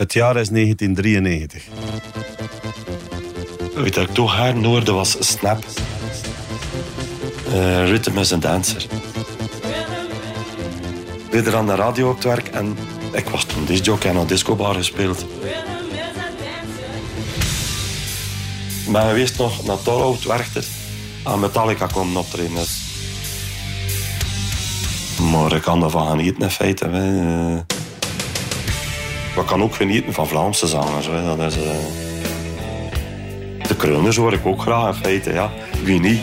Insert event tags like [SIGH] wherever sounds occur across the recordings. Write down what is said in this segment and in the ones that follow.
Het jaar is 1993. Weet ik toch haar noorde was Snap. Uh, Rhythm een dancer. Weer aan de radio op het werk en ik was toen discjockey en een discobar gespeeld. Maar je wist nog, dat Torhout werkte aan Metallica komen optreden. Dus. Maar ik kan ervan genieten in feite. Hè. Ik kan ook genieten van Vlaamse zangers. Hè. Dat is, uh... De Kreuners hoor ik ook graag in feite. Ja. Wie niet?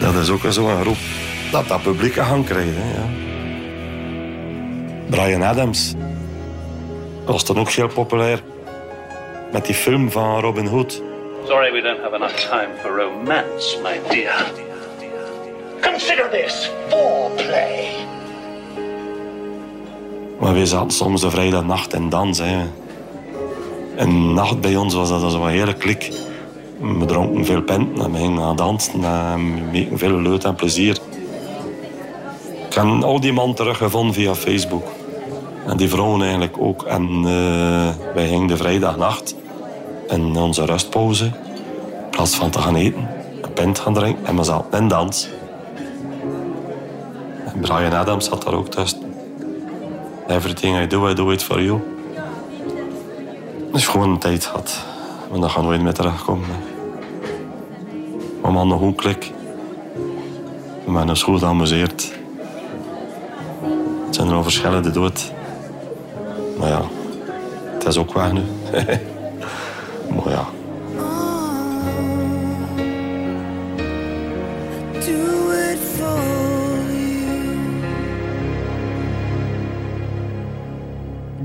Dat is ook zo'n groep dat dat publiek gaan krijgen. Hè. Ja. Brian Adams was dan ook heel populair met die film van Robin Hood. Sorry we don't have enough time for romance, my dear. Consider this foreplay. Maar we zaten soms de vrijdagnacht in dans. Hè. Een nacht bij ons was dat zo'n hele klik. We dronken veel penten en we gingen gaan dansen. En we maakten veel leuk en plezier. Ik heb al die man teruggevonden via Facebook. En die vrouwen eigenlijk ook. En uh, wij gingen de vrijdagnacht in onze rustpauze, in plaats van te gaan eten, een pint gaan drinken en we zaten in dans. Brian Adams zat daar ook tussen. Everything I do, I do it for you. Dus gewoon een tijd gehad. Maar daar gaan we nooit meer terugkomen. Maar man, nog een klik. Hebben ons goed geamuseerd. Het zijn er al verschillende dood. Maar ja, het is ook weg nu. [LAUGHS] maar ja.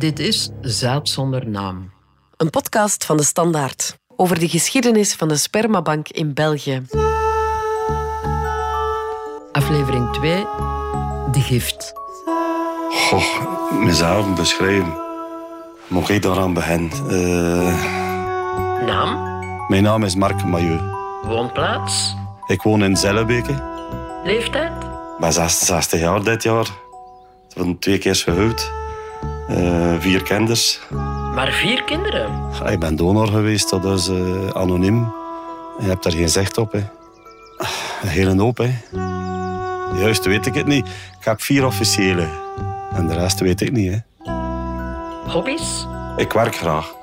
Dit is Zaad zonder naam. Een podcast van de Standaard over de geschiedenis van de spermabank in België. Aflevering 2. De gift. Goh, mezelf beschrijven. Mocht ik daaraan beginnen? Uh... Naam? Mijn naam is Mark Mailleu. Woonplaats? Ik woon in Zellebeke. Leeftijd? Ik ben 66 jaar dit jaar. Ik ben twee keer gehuwd. Uh, vier kinders. Maar vier kinderen? Ja, ik ben donor geweest, dat is uh, anoniem. Je hebt daar geen zicht op. Hè. Een hele hoop. Hè. Juist weet ik het niet. Ik heb vier officiële. En de rest weet ik niet. Hè. Hobby's? Ik werk graag.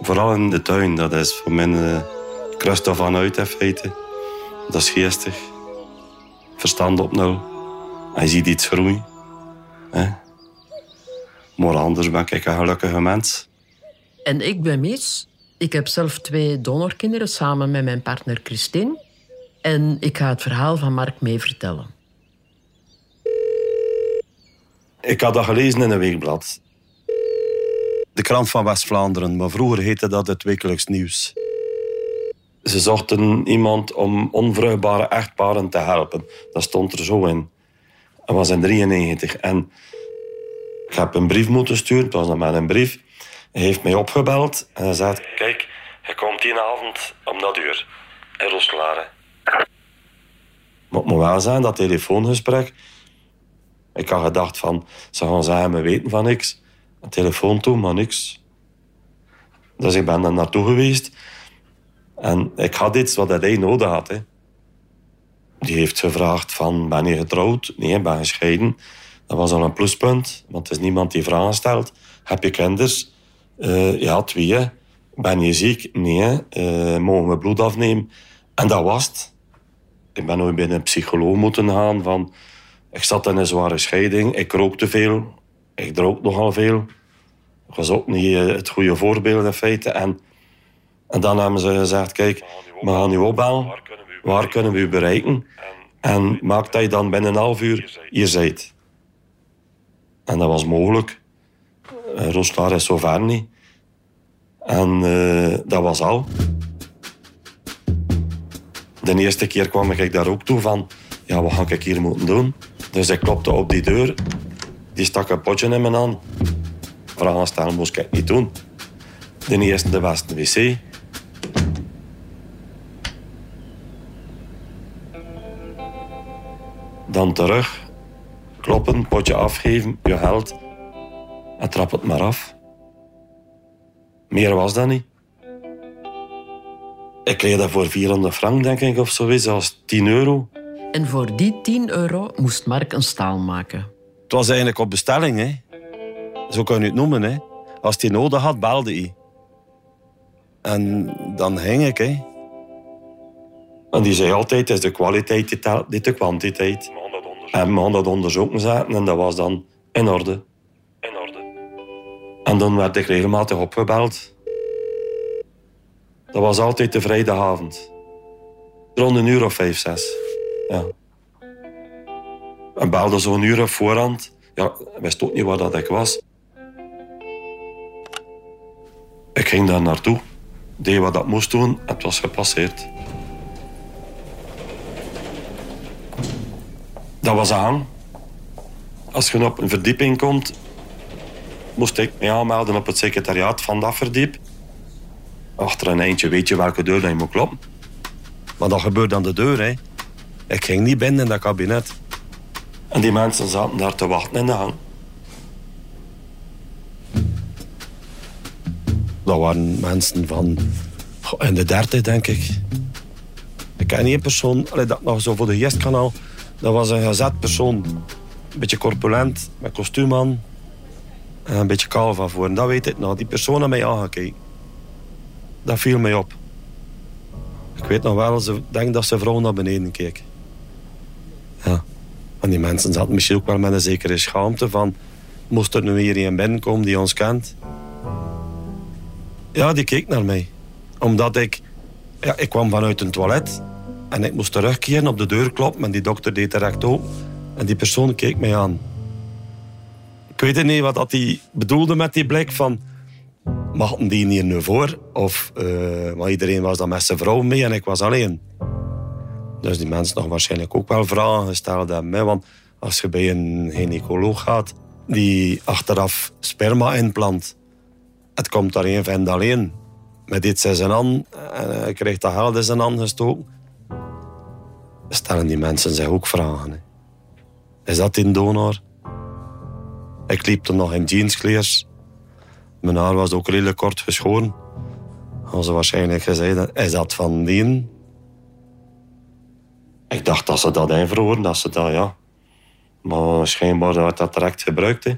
Vooral in de tuin. Dat is voor mij uh, krust ervan uit in feite. Dat is geestig. Verstand op nul. En je ziet iets groeien. Hè. Maar anders ben ik een gelukkige mens. En ik ben Mies. Ik heb zelf twee donorkinderen samen met mijn partner Christine. En ik ga het verhaal van Mark mee vertellen. Ik had dat gelezen in een weekblad. De krant van West-Vlaanderen, maar vroeger heette dat het wekelijks nieuws. Ze zochten iemand om onvruchtbare echtparen te helpen. Dat stond er zo in. Dat was in 93. En ik heb een brief moeten sturen, het was dan met een brief. Hij heeft mij opgebeld en hij zei... Kijk, hij komt die avond om dat uur. In Rooselare. Maar het moet wel zijn, dat telefoongesprek... Ik had gedacht van, ze gaan zeggen, we weten van niks. Een telefoon toe, maar niks. Dus ik ben daar naartoe geweest. En ik had iets wat hij nodig had. Die heeft gevraagd van, ben je getrouwd? Nee, ben gescheiden. Dat was al een pluspunt, want er is niemand die vragen stelt. Heb je kinders? Uh, ja, twee. Ben je ziek? Nee. Uh, mogen we bloed afnemen? En dat was het. Ik ben nooit bij een psycholoog moeten gaan van... Ik zat in een zware scheiding. Ik rookte veel. Ik dronk nogal veel. Ik was ook niet eh, het goede voorbeeld in feite. En, en dan hebben ze gezegd, kijk, we gaan u opbellen. Waar kunnen we u bereiken? En maak dat je dan binnen een half uur hier zijt. En dat was mogelijk. Uh, Roslaar is zo ver niet. En uh, dat was al. De eerste keer kwam ik daar ook toe van... Ja, wat ga ik hier moeten doen? Dus ik klopte op die deur. Die stak een potje in mijn hand. Vragen stellen moest ik niet doen. De eerste de beste wc. Dan terug kloppen, potje afgeven, je geld. En trap het maar af. Meer was dat niet. Ik kreeg dat voor 400 frank, denk ik, of zoiets, als 10 euro. En voor die 10 euro moest Mark een staal maken. Het was eigenlijk op bestelling, hè. Zo kan je het noemen, hè. Als hij nodig had, belde hij. En dan ging ik, hè. En die zei altijd, het is de kwaliteit die telt, niet de kwantiteit. En we hadden dat onderzoeken zaten en dat was dan in orde. In orde. En dan werd ik regelmatig opgebeld. Dat was altijd de vrijdagavond. Rond een uur of vijf, zes. Ja. En belde zo'n uur op voorhand. Ja, wist ook niet waar dat ik was. Ik ging daar naartoe. Deed wat dat moest doen. Het was gepasseerd. Dat was aan. Als je op een verdieping komt, moest ik me aanmelden op het secretariaat van dat verdiep. Achter een eindje weet je welke deur dat je moet kloppen. Maar dat gebeurde aan de deur, hè. Ik ging niet binnen in dat kabinet. En die mensen zaten daar te wachten in de hang. Dat waren mensen van in de dertig, denk ik. Ik ken één persoon, dat nog zo voor de gestkanaal. Dat was een gezet persoon. Een beetje corpulent, met kostuum aan. En een beetje kaal van voor. En dat weet ik nog. Die persoon had mij aangekeken. Dat viel mij op. Ik weet nog wel, ze denk dat ze vrouw naar beneden keek. Ja. En die mensen zaten misschien ook wel met een zekere schaamte van... Moest er nu weer een binnenkomen die ons kent? Ja, die keek naar mij. Omdat ik... Ja, ik kwam vanuit een toilet. En ik moest terugkeren, op de deur kloppen. En die dokter deed direct open. En die persoon keek mij aan. Ik weet niet wat hij bedoelde met die blik van... Mag die hier nu voor? Of... eh, maar iedereen was dan met zijn vrouw mee en ik was alleen. Dus die mensen nog waarschijnlijk ook wel vragen gesteld hebben. hè. Want als je bij een gynaecoloog gaat... die achteraf sperma inplant... Het komt daar één vent alleen. Met in zijn hand. En hij krijgt dat geld zijn hand gestoken. Stellen die mensen zich ook vragen. Is dat in donor? Ik liep toen nog in jeanskleers. Mijn haar was ook redelijk kort geschoren. Hadden ze waarschijnlijk gezegd, is dat van die? Ik dacht dat ze dat invroren, dat ze dat, ja. Maar schijnbaar werd dat direct gebruikt.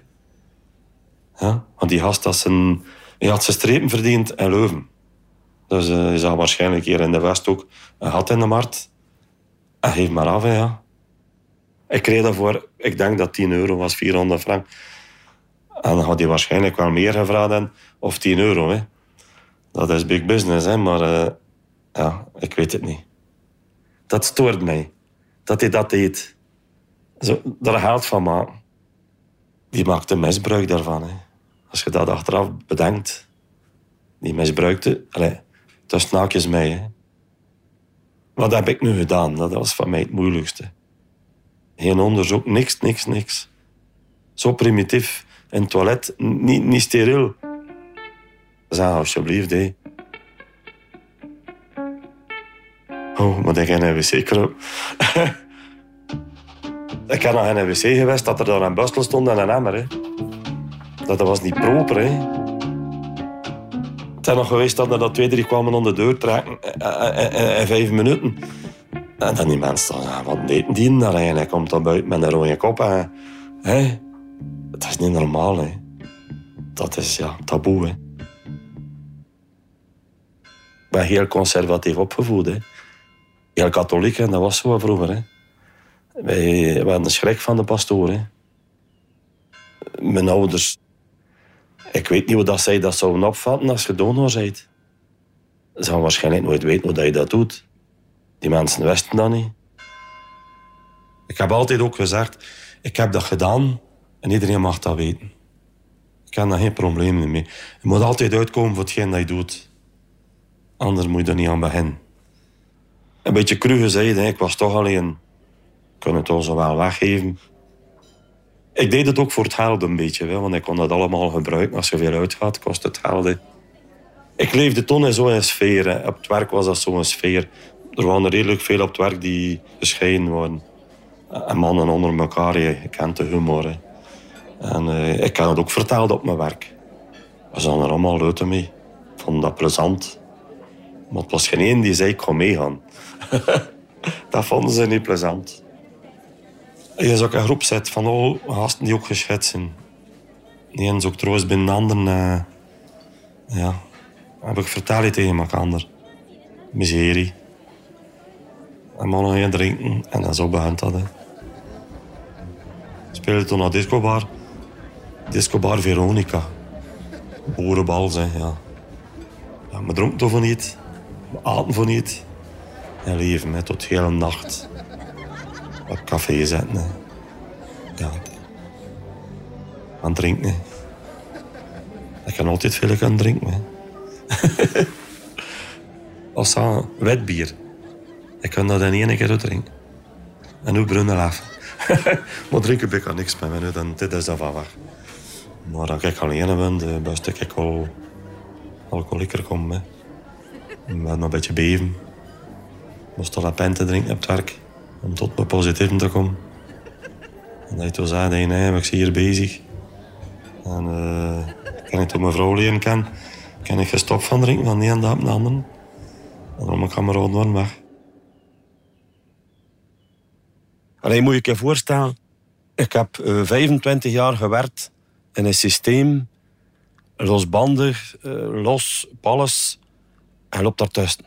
Ja, want die gast had zijn, hij had zijn strepen verdiend in Leuven. Dus eh hij zag waarschijnlijk hier in de West ook een gat in de markt. En geef maar af, hè, ja. Ik kreeg daarvoor, ik denk dat 10 euro was, 400 frank. En dan had hij waarschijnlijk wel meer gevraagd dan, of 10 euro, hè. Dat is big business, hè, maar eh, ja, ik weet het niet. Dat stoort mij. Dat hij dat deed. Zo, daar geld van maken. Die maakte misbruik daarvan. Hè. Als je dat achteraf bedenkt. Die misbruikte... Allez, tussen haakjes mij. Hè. Wat heb ik nu gedaan? Dat was van mij het moeilijkste. Geen onderzoek, niks, niks, niks. Zo primitief. Het toilet, niet, niet steriel. Zeg alsjeblieft, hé. Oh, moet ik in een wc kruipen? ik ben nog in een wc geweest dat er daar een bustel stond en een emmer. Hè. Dat, dat was niet proper, hè. Zijn nog geweest dat er dat twee, drie kwamen om de deur trekken eh, eh, eh, in vijf minuten. En dan die mensen dan, wat deed die daar eigenlijk? Komt dan buiten met een rode kop. Hè? Dat is niet normaal, hè. Dat is, ja, taboe, hè. Ik ben heel conservatief opgevoed, hè. Heel katholiek, en dat was zo vroeger, hè. Wij, wij hadden schrik van de pastoor, hè. Mijn ouders... Ik weet niet hoe dat zij dat zouden opvatten als je donor bent. Ze zouden waarschijnlijk nooit weten hoe je dat doet. Die mensen wisten dat niet. Ik heb altijd ook gezegd, ik heb dat gedaan en iedereen mag dat weten. Ik heb daar geen probleem mee. Je moet altijd uitkomen voor hetgeen dat je doet. Anders moet je er niet aan beginnen. Een beetje cru gezegd, ik was toch alleen. Ik kon het ons wel weggeven. Ik deed het ook voor het geld een beetje, want ik kon dat allemaal gebruiken. Als je veel uitgaat, kost het geld. Ik leefde toen in zo'n sfeer. Op het werk was dat zo'n sfeer. Er waren redelijk veel op het werk die gescheiden waren. En mannen onder elkaar, je kent de humor. En eh, ik kan het ook verteld op mijn werk. We zijn er allemaal leuk mee. Ik vond dat plezant. Maar het was geen één die zei, ik ga meegaan. [LAUGHS] dat vonden ze niet plezant. Je is ook een groep zit van oh, gasten die ook geschet zijn. Die eens ook trouwens binnen anderen... eh, ja, heb ik verteld tegen elkaar. Miserie. En mannen gaan drinken. En dan zo begint dat. Hè. Speelde toen naar discobar. Discobar Veronica. Boerenbal, zeg, ja. ja we dronken toch niet. We aten voor niet. En leven, hè, tot de hele nacht. Op café zetten. Ja. Aan drinken. Ik kan altijd veel gaan drinken. [LAUGHS] Als dat wit bier. Ik kan dat in één keer drinken. En nu brunnen af. maar drinken ben ik al niks met me, dan, dit is dat van weg. Maar als ik alleen ben, de beste ik wel alcoholieker kom. Hè. Met nog een beetje beven. Moest toch een te drinken op het werk. Om tot mijn positief te komen. En dat je toen zei, nee, ik zie hier bezig. En eh kan ik toen mijn vrouw leren kennen, kan ik gestopt van drinken van de ene dag de. En dan mijn kameraden waren weg. Alleen moet je je voorstellen, ik heb eh, 25 jaar gewerkt in een systeem, losbandig, eh, los, alles, en loopt daartussen.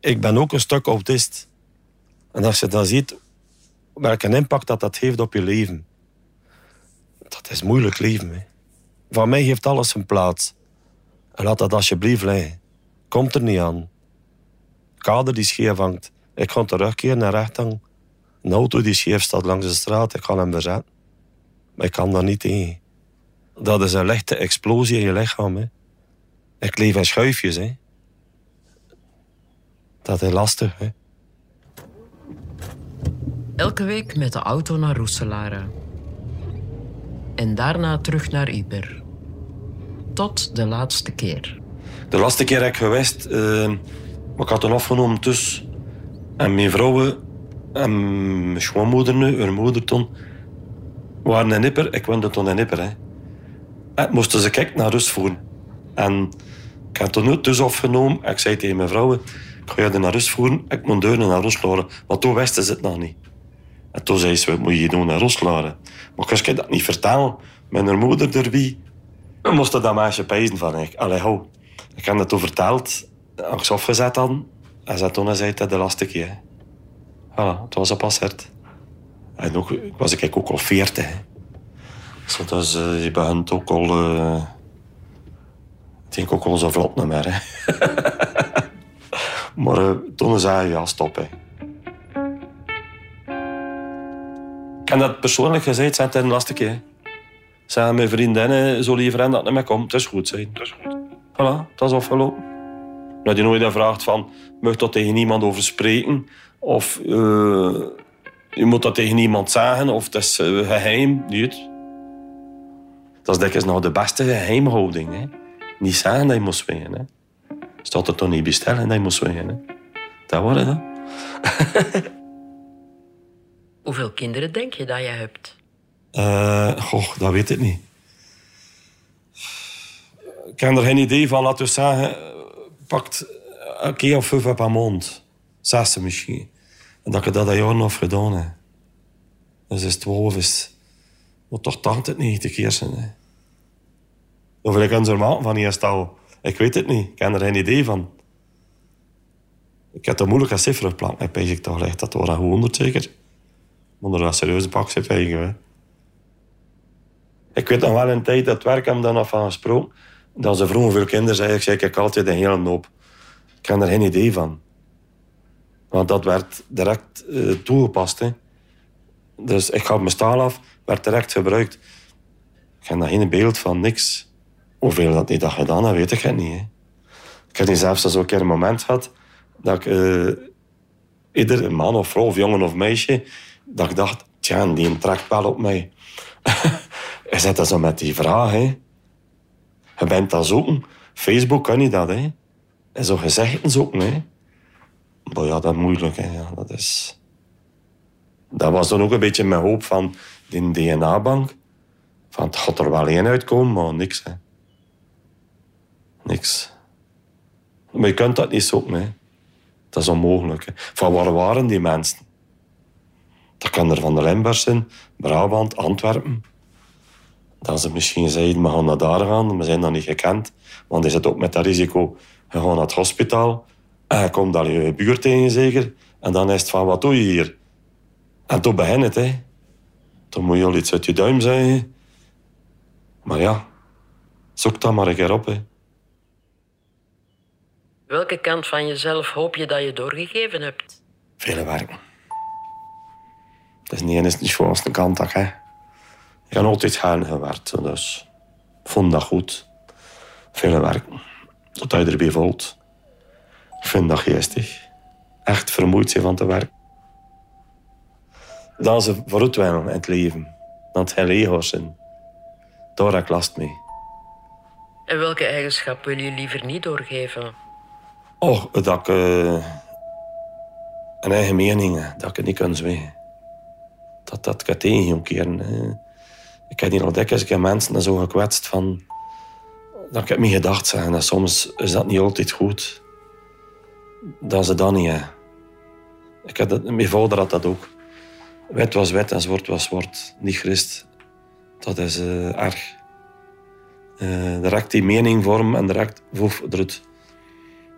Ik ben ook een stuk autist. En als je dan ziet welke impact dat, dat heeft op je leven, dat is moeilijk leven. Hè. Van mij heeft alles een plaats. En laat dat alsjeblieft liggen. Komt er niet aan. Kader die scheef hangt. Ik ga terugkeren naar recht hangen. Een auto die scheef staat langs de straat, ik ga hem verzetten. Maar ik kan daar niet tegen. Dat is een lichte explosie in je lichaam. Hè. Ik leef in schuifjes. Hè. Dat is lastig. Hè. Elke week met de auto naar Roeselare. En daarna terug naar Iber. Tot de laatste keer. De laatste keer ik geweest, maar ik had een afgenomen dus. En mijn vrouwen en mijn schoonmoeder nu, haar moeder toen, waren in Nipper. Ik woonde toen in Nipper. Hè. En moesten ze kijken naar rust voeren. En ik had toen dus afgenomen. Ik zei tegen mijn vrouwen, ik ga je naar rust. Ik moet deuren naar Roslaren. Want toen wisten ze het nog niet. En toen zei ze, wat moet je doen naar Roslaren? Maar kan dat niet vertellen. Met haar moeder erbij. We moesten dat meisje pijzen van. Ik. Allee. Ik heb toen verteld. Als ik ze had. En ze toen zei het de laatste keer. Voilà, het was een passert. En ook, was ik ook al veertig. dus eh, je begint ook al... eh, ik denk ook al zo vlot niet meer. Maar eh, toen zei hij, ja, stop. Hè. Ik heb dat persoonlijk gezegd, zijn het de laatste keer. Zijn mijn vriendinnen zo liever en dat niet meer komt. Het is goed, zijn. Het is goed. Voilà, dat is afgelopen. Dat je nooit vraagt van, mag dat tegen niemand over spreken? Of eh, je moet dat tegen niemand zeggen, of het is eh, geheim. Niet. Dat is dikwijls nog de beste geheimhouding. Hè. Niet zeggen dat je moet zwingen. Hè. Staat er toch niet bestellen dat je moet zwingen. Hè. Dat wordt het, hè. [LAUGHS] Hoeveel kinderen denk je dat je hebt? Goh, dat weet ik niet. Ik heb er geen idee van, laten we zeggen, pakt een keer of vijf per maand. Zes misschien. En dat ik dat een jaar nog gedaan heb. Dus is twaalf, is... Moet toch 80, 90 keer zijn. Hè. Hoeveel ik ze maken van eerst al? Ik weet het niet. Ik heb er geen idee van. Ik heb een moeilijke cijfer gepland. Ik denk toch ligt dat door 100 zeker. Maar er was serieuze pak. Ik weet nog wel een tijd dat werk hem dan nog van gesproken. Dat ze vroeger veel kinderen zeiden, ik zei, ik altijd een hele hoop. Ik heb er geen idee van. Want dat werd direct eh, toegepast. Hè. Dus ik ga mijn staal af, werd direct gebruikt. Ik heb daar geen beeld van, niks. Hoeveel dat niet dat gedaan heb, weet ik niet. Ik heb niet zelfs zo een keer een moment gehad dat ik eh, ieder een man of vrouw of jongen of meisje, dat ik dacht, tja, die trekt wel op mij. [LAUGHS] Je zit dan zo met die vraag. Je bent dat zoeken. Facebook kan niet dat, hè. En zo gezegden zoeken, hè. Maar ja, dat is moeilijk, hè. Ja, dat is... Dat was dan ook een beetje mijn hoop van die DNA-bank. Van, het gaat er wel één uitkomen, maar niks. Hè. Niks. Maar je kunt dat niet zoeken. Hè. Dat is onmogelijk. Hè. Van waar waren die mensen? Dat kan er van de Limburg zijn, Brabant, Antwerpen. Dat ze misschien zeiden, we gaan naar daar gaan. We zijn dan niet gekend. Want je zit ook met dat risico. Je gaat naar het hospitaal. En je komt daar je buurt tegen zeker. En dan is het van, wat doe je hier? En toen begint het, hè. Dan moet je al iets uit je duim zeggen. Maar ja, zoek dat maar een keer op, hè. Welke kant van jezelf hoop je dat je doorgegeven hebt? Vele werken. Het is niet eens gewoon een kant, hè. Ik heb altijd gaan gewerkt, dus ik vond dat goed. Vele werken. Tot je erbij voelt. Ik vind dat geestig. Echt vermoeid zijn van te werken. Dat ze vooruit willen in het leven. Dat het geen zijn. Daar heb ik last mee. En welke eigenschap wil je liever niet doorgeven? Oh, dat ik... eh, een eigen mening, dat ik het niet kan zwijgen. Dat dat kan hè. Ik heb hier al dikwijls ik heb mensen zo gekwetst van... Dat ik het niet gedacht zeg. En dat soms is dat niet altijd goed. Dat ze dat niet. Ik had dat, mijn vader had dat ook. Wit was wit en zwart was zwart. Niet christ. Dat is eh, erg. Eh, direct die mening vormen en direct voef eruit.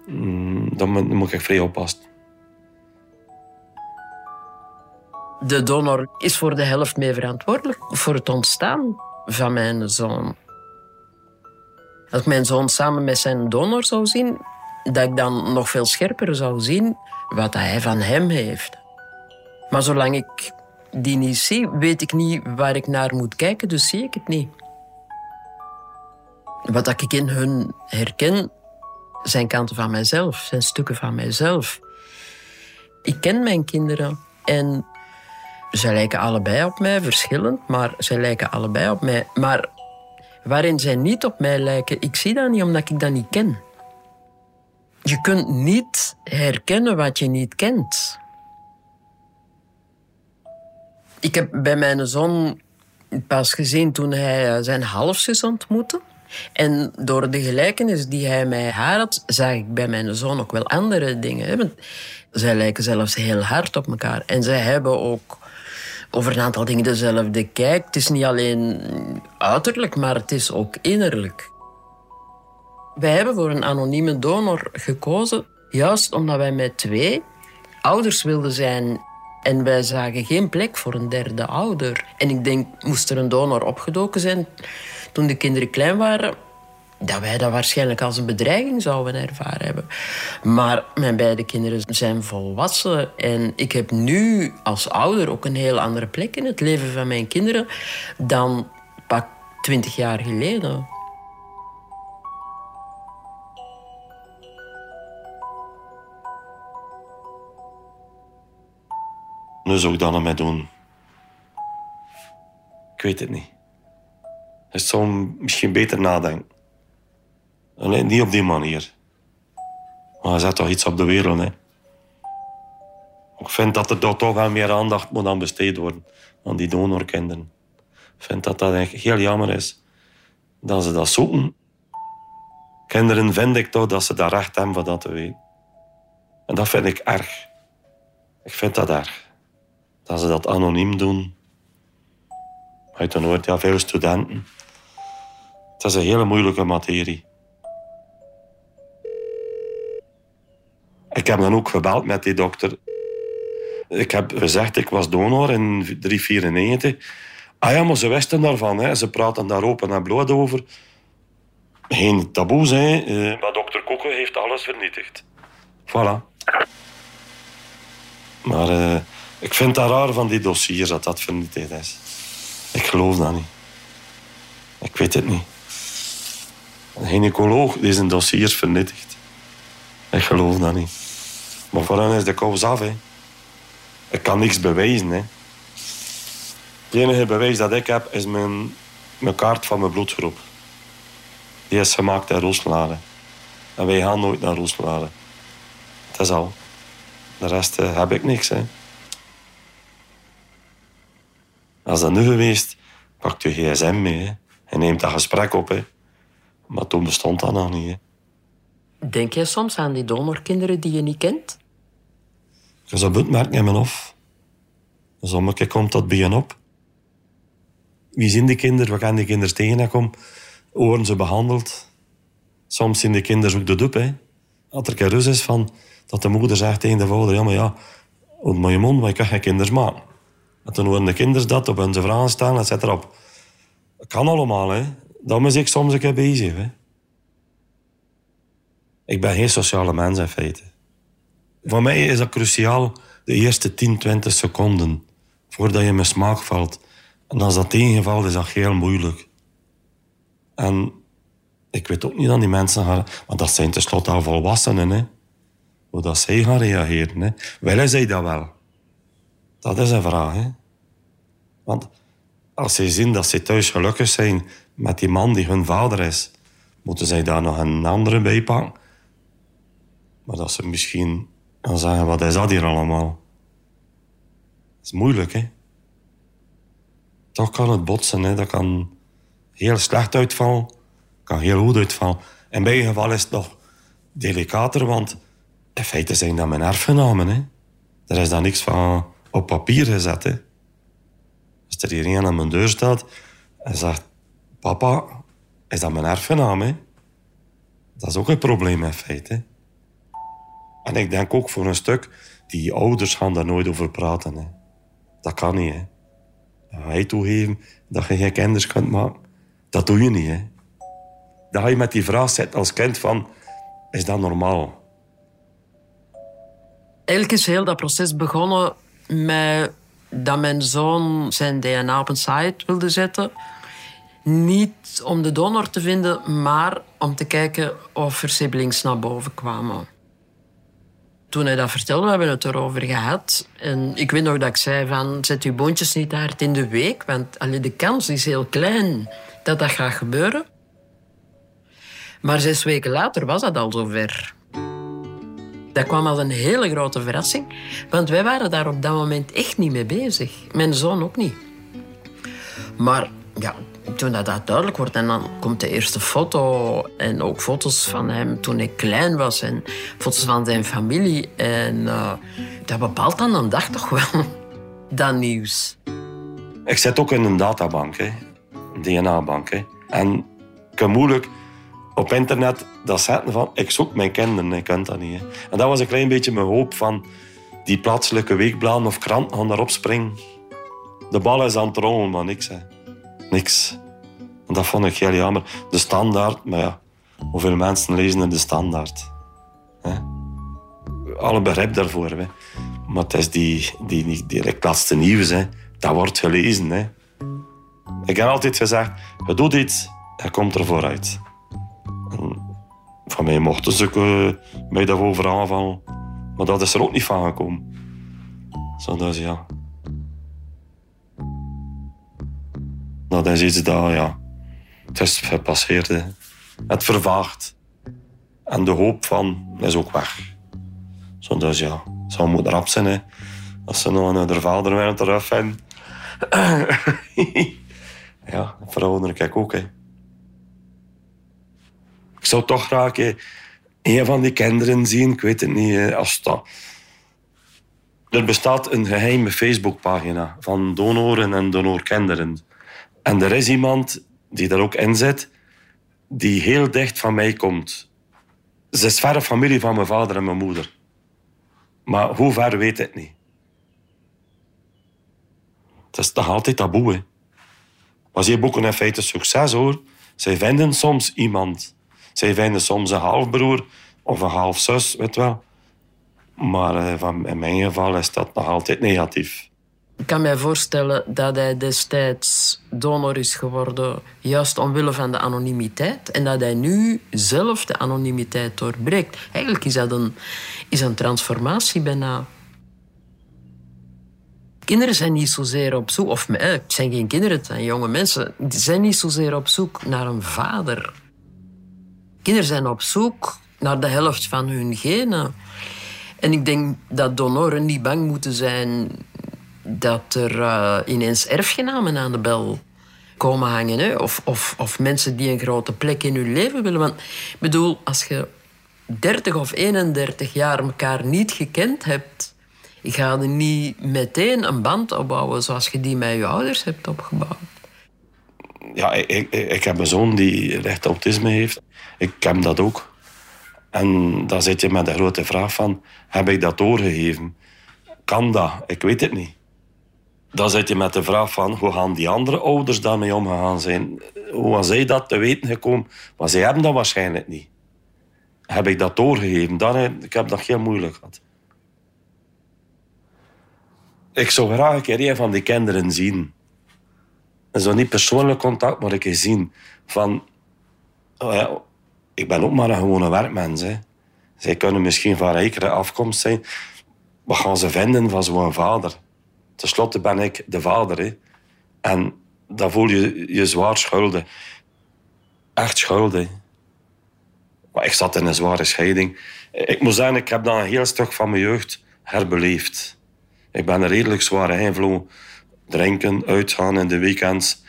Mm, dan moet, dan moet ik vrij oppassen. De donor is voor de helft mee verantwoordelijk voor het ontstaan van mijn zoon. Als ik mijn zoon samen met zijn donor zou zien, dat ik dan nog veel scherper zou zien wat hij van hem heeft. Maar zolang ik die niet zie, weet ik niet waar ik naar moet kijken, dus zie ik het niet. Wat ik in hun herken, zijn kanten van mijzelf, zijn stukken van mijzelf. Ik ken mijn kinderen en zij lijken allebei op mij, verschillend, maar zij lijken allebei op mij. Maar waarin zij niet op mij lijken, ik zie dat niet omdat ik dat niet ken. Je kunt niet herkennen wat je niet kent. Ik heb bij mijn zoon pas gezien toen hij zijn halfzus ontmoette. En door de gelijkenis die hij mij had, zag ik bij mijn zoon ook wel andere dingen. zij lijken zelfs heel hard op elkaar. En zij hebben ook over een aantal dingen dezelfde kijk. Het is niet alleen uiterlijk, maar het is ook innerlijk. Wij hebben voor een anonieme donor gekozen, juist omdat wij met twee ouders wilden zijn. En wij zagen geen plek voor een derde ouder. En ik denk, moest er een donor opgedoken zijn toen de kinderen klein waren, dat wij dat waarschijnlijk als een bedreiging zouden ervaren hebben. Maar mijn beide kinderen zijn volwassen. En ik heb nu als ouder ook een heel andere plek in het leven van mijn kinderen dan pak twintig jaar geleden. Nu zou ik dat ermee doen. Ik weet het niet. Ik zou misschien beter nadenken. Niet op die manier. Maar je zet toch iets op de wereld, hè. Ik vind dat er toch wel meer aandacht moet aan besteed worden. Aan die donorkinderen. Ik vind dat dat eigenlijk heel jammer is. Dat ze dat zoeken. Kinderen vind ik toch dat ze daar recht hebben van dat te weten. En dat vind ik erg. Ik vind dat erg. Dat ze dat anoniem doen. Uit dan hoort ja, veel studenten. Het is een hele moeilijke materie. Ik heb dan ook gebeld met die dokter. Ik heb gezegd, ik was donor in 394. Ah ja, maar ze wisten daarvan. Hè. Ze praten daar open en bloot over. Geen taboes, hè. Eh, Maar dokter Kokke heeft alles vernietigd. Voilà. Maar eh, ik vind dat raar van die dossiers dat dat vernietigd is. Ik geloof dat niet. Ik weet het niet. Een gynaecoloog die zijn dossiers vernietigt. Ik geloof dat niet. Maar voor hen is de kous af. Ik kan niks bewijzen. Hè. Het enige bewijs dat ik heb is mijn, mijn kaart van mijn bloedgroep. Die is gemaakt in Rooslade. En wij gaan nooit naar Rooslade. Dat is al. De rest eh, heb ik niks. Hè. Als dat nu geweest, Pak je gsm mee. En neemt dat gesprek op. Hè. Maar toen bestond dat nog niet. Hè. Denk jij soms aan die donorkinderen die je niet kent? Je zou het merken in mijn hof. Sommige komt dat bij op. Wie zien die kinderen? Wat gaan die kinderen tegenkomen? Hoe worden ze behandeld? Soms zien de kinderen ook de dup. Hè. Als er een rust is van dat de moeder zegt tegen de vader: Ja, maar ja, maar je mond, maar je kan geen kinderen maken. En toen horen de kinderen dat op hun vragen staan, et cetera. op. Dat kan allemaal, hè. Daarom is ik soms een keer bezig. Hè. Ik ben geen sociale mens in feite. Voor mij is dat cruciaal de eerste 10, 20 seconden voordat je me smaak valt. En als dat tegenvalt, is dat heel moeilijk. En ik weet ook niet aan die mensen gaan... Want dat zijn tenslotte al volwassenen, hè. Hoe dat zij gaan reageren, hè. Willen zij dat wel? Dat is een vraag, hè. Want als ze zien dat ze thuis gelukkig zijn met die man die hun vader is, moeten zij daar nog een andere bij pakken. Maar dat ze misschien gaan zeggen, wat is dat hier allemaal? Dat is moeilijk, hè. Toch kan het botsen, hè. Dat kan heel slecht uitvallen, kan heel goed uitvallen. In mijn geval is het nog delicater, want in feite zijn dat mijn erfgenamen, hè. Er is dan niks van op papier gezet. Als er hier iemand aan mijn deur staat en zegt... Papa, is dat mijn erfgenaam, hè? Dat is ook een probleem in feite. En ik denk ook voor een stuk... Die ouders gaan daar nooit over praten, hè. Dat kan niet, hè. Dan ga je toegeven dat je geen kinderen kunt maken. Dat doe je niet, hè. Dan ga je met die vraag zitten als kind van... Is dat normaal? Eigenlijk is heel dat proces begonnen met dat mijn zoon zijn DNA op een site wilde zetten. Niet om de donor te vinden, maar om te kijken of er siblings naar boven kwamen. Toen hij dat vertelde, we hebben het erover gehad. En ik weet nog dat ik zei van, zet uw boontjes niet hard in de week, want allee, de kans is heel klein dat dat gaat gebeuren. Maar zes weken later was dat al zover. Dat kwam als een hele grote verrassing, want wij waren daar op dat moment echt niet mee bezig. Mijn zoon ook niet. Maar ja, toen dat, dat duidelijk wordt en dan komt de eerste foto en ook foto's van hem toen ik klein was en foto's van zijn familie. En eh, dat bepaalt dan een dag toch wel [LAUGHS] dat nieuws. Ik zit ook in een databank, hè. een DNA-bank. Hè. En ik kan moeilijk op internet dat zetten van ik zoek mijn kinderen, ik kan dat niet. En dat was een klein beetje mijn hoop van die plaatselijke weekbladen of kranten gaan daarop springen. De bal is aan het rollen, maar niks. Hè. Niks. En dat vond ik heel jammer. De standaard, maar ja, hoeveel mensen lezen er de standaard? Alle begrip daarvoor. Maar het is die, die, die direct laatste nieuws. Hè. Dat wordt gelezen. Hè. Ik heb altijd gezegd, je doet iets, hij komt er vooruit. Van mij mochten ze uh, mij daarover aanvallen. Maar dat is er ook niet van gekomen. Zo dus ja. Dat is iets dat, ja... Het is gepasseerd. Het vervaagt. En de hoop van is ook weg. Zo dus ja, zou zijn, hè. Als ze nog een vader willen terug vinden. ja, vrouwen kijk ook, hè. Ik zou toch graag hè, een van die kinderen zien. Ik weet het niet, als dat... Er bestaat een geheime Facebookpagina van donoren en donorkinderen. En er is iemand die daar ook in zit, die heel dicht van mij komt. Ze is verre familie van mijn vader en mijn moeder. Maar hoe ver weet ik niet. Het is toch altijd taboe, hè. Maar ze boeken in feite succes, hoor. Zij vinden soms iemand. Zij vinden soms een halfbroer of een halfzus, weet wel. Maar eh, in mijn geval is dat nog altijd negatief. Ik kan mij voorstellen dat hij destijds donor is geworden juist omwille van de anonimiteit en dat hij nu zelf de anonimiteit doorbreekt. Eigenlijk is dat een, is een transformatie bijna. Kinderen zijn niet zozeer op zoek, of eh, het zijn geen kinderen, het zijn jonge mensen, die zijn niet zozeer op zoek naar een vader. Kinderen zijn op zoek naar de helft van hun genen. En ik denk dat donoren niet bang moeten zijn dat er uh, ineens erfgenamen aan de bel komen hangen. Hè? Of, of, mensen die een grote plek in hun leven willen. Want ik bedoel, als je 30 of 31 jaar elkaar niet gekend hebt, ga je niet meteen een band opbouwen zoals je die met je ouders hebt opgebouwd. Ja, ik, ik, ik heb een zoon die licht autisme heeft. Ik heb dat ook. En dan zit je met de grote vraag van, heb ik dat doorgegeven? Kan dat? Ik weet het niet. Dan zit je met de vraag van, hoe gaan die andere ouders daarmee omgegaan zijn? Hoe gaan zij dat te weten gekomen? Maar zij hebben dat waarschijnlijk niet. Heb ik dat doorgegeven? Dan, ik heb dat heel moeilijk gehad. Ik zou graag een keer een van die kinderen zien. En zo niet persoonlijk contact, maar een keer zien. Van, oh ik ben ook maar een gewone werkmens. Hè. Zij kunnen misschien van rijkere afkomst zijn. Wat gaan ze vinden van zo'n vader? Ten slotte ben ik de vader. En dan voel je je zwaar schuldig. Echt schuldig. Maar ik zat in een zware scheiding. Ik moet zeggen, ik heb dan een heel stuk van mijn jeugd herbeleefd. Ik ben een redelijk zware invloed. Drinken, uitgaan in de weekends.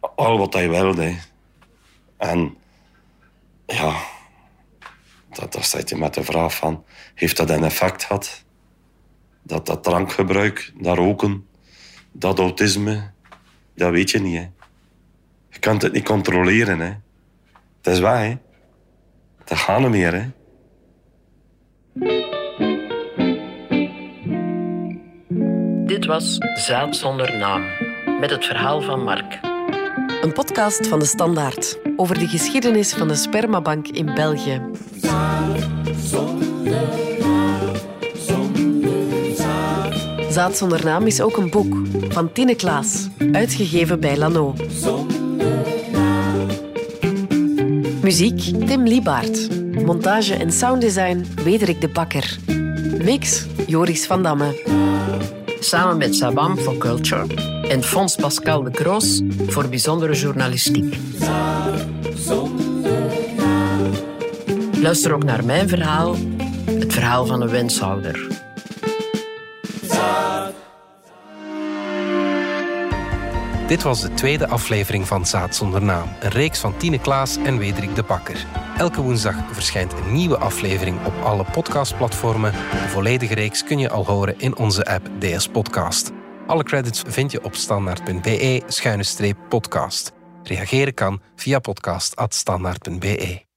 Al wat hij wilde. En ja, dat, dat zit je met de vraag van... Heeft dat een effect gehad? Dat, dat drankgebruik, dat roken, dat autisme... Dat weet je niet, hè. Je kunt het niet controleren, hè. Het is waar, hè. Dat gaat niet meer, hè. Dit was Zaad zonder naam, met het verhaal van Mark. Een podcast van de Standaard over de geschiedenis van de spermabank in België. Zaad zonder naam is ook een boek van Tine Klaas, uitgegeven bij Lano. Muziek Tim Liebaert. Montage en sounddesign Wederik de Bakker. Mix Joris van Damme. Samen met Sabam for Culture en Fons Pascal de Kroos voor bijzondere journalistiek. Luister ook naar mijn verhaal, het verhaal van een wenshouder. Dit was de tweede aflevering van Zaad zonder naam, een reeks van Tine Klaas en Wederik de Bakker. Elke woensdag verschijnt een nieuwe aflevering op alle podcastplatformen. De volledige reeks kun je al horen in onze app DS Podcast. Alle credits vind je op standaard.be-podcast. Reageren kan via podcast.standaard.be.